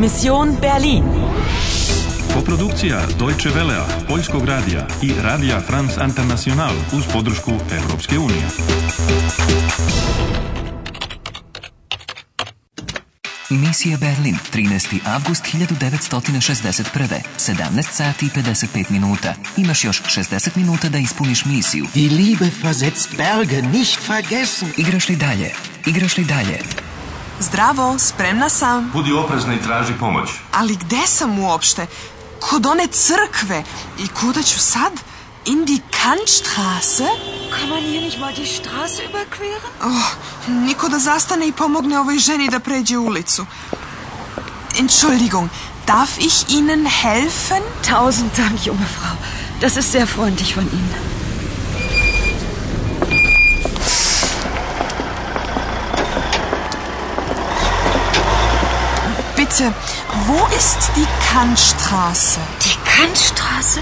Mission Berlin. Koprodukcija Deutsche Velea, Poljskog radija i Radija France International uz podršku Evropske unije. Misija Berlin, 13. avgust 1961. 17 sati i 55 minuta. Imaš još 60 minuta da ispuniš misiju. Die Liebe versetzt Berge, nicht vergessen. Igraš li dalje? Igraš li dalje? Zdravo, spremna sam. Budi oprezna i traži pomoć. Ali gde sam uopšte? Kod one crkve. I kuda ću sad? In die Kantstraße? Kann man hier nicht mal die Straße überqueren? Oh, niko da zastane i pomogne ovoj ženi da pređe ulicu. Entschuldigung, darf ich Ihnen helfen? Tausend Dank, junge Frau. Das ist sehr freundlich von Ihnen. bitte, wo ist die Kantstraße? Die Kantstraße?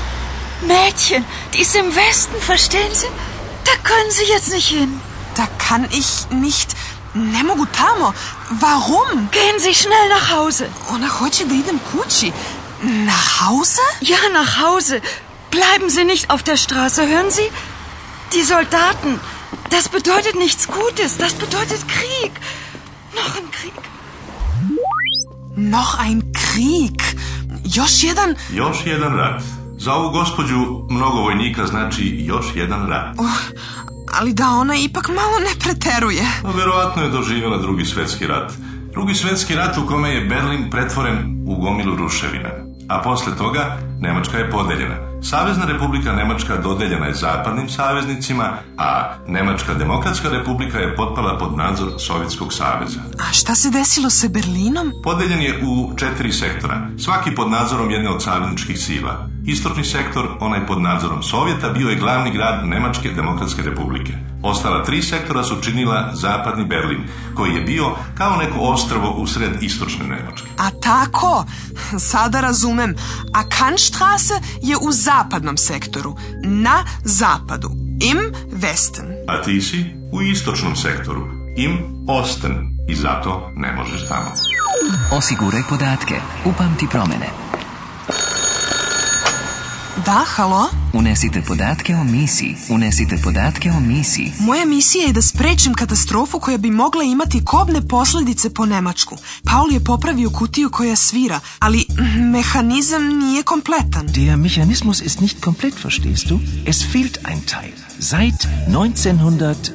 Mädchen, die ist im Westen, verstehen Sie? Da können Sie jetzt nicht hin. Da kann ich nicht. Nemo gutamo. Warum? Gehen Sie schnell nach Hause. Oh, nach Hause? Ja, nach Hause. Bleiben Sie nicht auf der Straße, hören Sie? Die Soldaten. Das bedeutet nichts Gutes. Das bedeutet Krieg. Noch ein Krieg. Noch ein Krieg. Još jedan... Još jedan rat. Za ovu gospođu mnogo vojnika znači još jedan rat. Uh, ali da ona ipak malo ne preteruje. No, verovatno je doživjela drugi svetski rat. Drugi svetski rat u kome je Berlin pretvoren u gomilu ruševina. A posle toga Nemačka je podeljena. Savezna republika Nemačka dodeljena je zapadnim saveznicima, a Nemačka demokratska republika je potpala pod nadzor Sovjetskog saveza. A šta se desilo sa Berlinom? Podeljen je u četiri sektora, svaki pod nadzorom jedne od savezničkih sila. Istočni sektor, onaj pod nadzorom Sovjeta, bio je glavni grad Nemačke demokratske republike. Ostala tri sektora su činila zapadni Berlin, koji je bio kao neko ostrvo usred istočne Nemačke. A tako, sada razumem. A Kanštrase je u uz zapadnom sektoru, na zapadu, im Westen. A ti si u istočnom sektoru, im Osten i zato ne možeš tamo. Osiguraj podatke, upamti promene. Da, halo? Unesite podatke o misiji. Unesite podatke o misiji. Moja misija je da sprečim katastrofu koja bi mogla imati kobne posledice po Nemačku. Paul je popravio kutiju koja svira, ali mehanizam nije kompletan. Der Mechanismus ist nicht komplett, verstehst du? Es fehlt ein Teil. Seit 1961.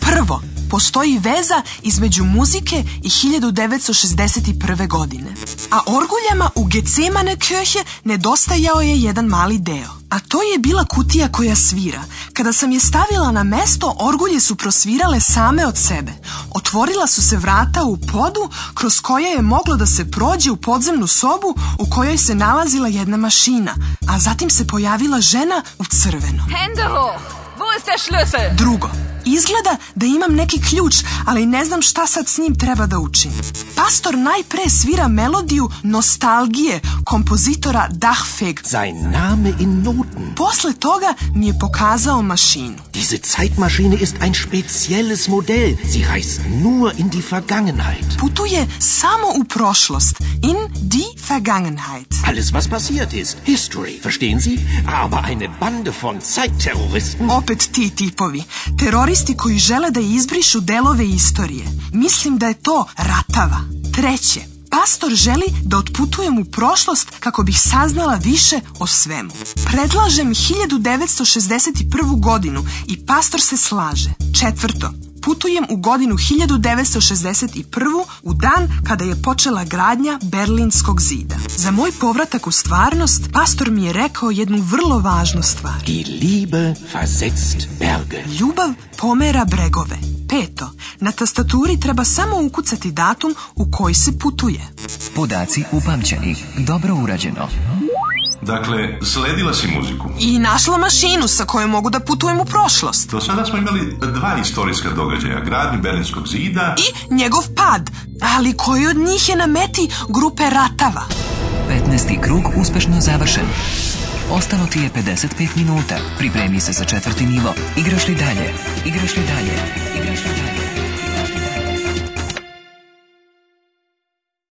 Prvo, postoji veza između muzike i 1961. godine. A orguljama u Gecemane Kirche nedostajao je jedan mali deo. A to je bila kutija koja svira. Kada sam je stavila na mesto, orgulje su prosvirale same od sebe. Otvorila su se vrata u podu, kroz koje je moglo da se prođe u podzemnu sobu u kojoj se nalazila jedna mašina, a zatim se pojavila žena u crvenom. Hendo! puste šljuse. Drugo, izgleda da imam neki ključ, ali ne znam šta sad s njim treba da učim. Pastor najpre svira melodiju Nostalgije kompozitora Dachfeg. Sein Name in Noten. Posle toga mi je pokazao mašinu. Diese Zeitmaschine ist ein spezielles Modell. Sie reist nur in die Vergangenheit. Putuje samo u prošlost. In die Vergangenheit. Alles, was passiert ist. History, verstehen Sie? Aber eine Bande von Zeitterroristen... Opet ti tipovi. Teroristi koji žele da izbrišu delove istorije. Mislim da je to ratava. Treće, Pastor želi da otputujem u prošlost kako bih saznala više o svemu. Predlažem 1961. godinu i pastor se slaže. Četvrto, putujem u godinu 1961. u dan kada je počela gradnja Berlinskog zida. Za moj povratak u stvarnost, pastor mi je rekao jednu vrlo važnu stvar. Die Liebe versetzt Berge. Ljubav pomera bregove. Peto, na tastaturi treba samo ukucati datum u koji se putuje. Podaci upamćeni, dobro urađeno. Dakle, sledila si muziku. I našla mašinu sa kojom mogu da putujem u prošlost. Do sada smo imali dva istorijska događaja, gradnju Berlinskog zida... I njegov pad, ali koji od njih je na meti grupe ratava. 15. krug uspešno završen. Ostalo ti je 55 minuta. Pripremi se za četvrti nivo. Igraš li dalje? Igraš li dalje? Igraš li dalje?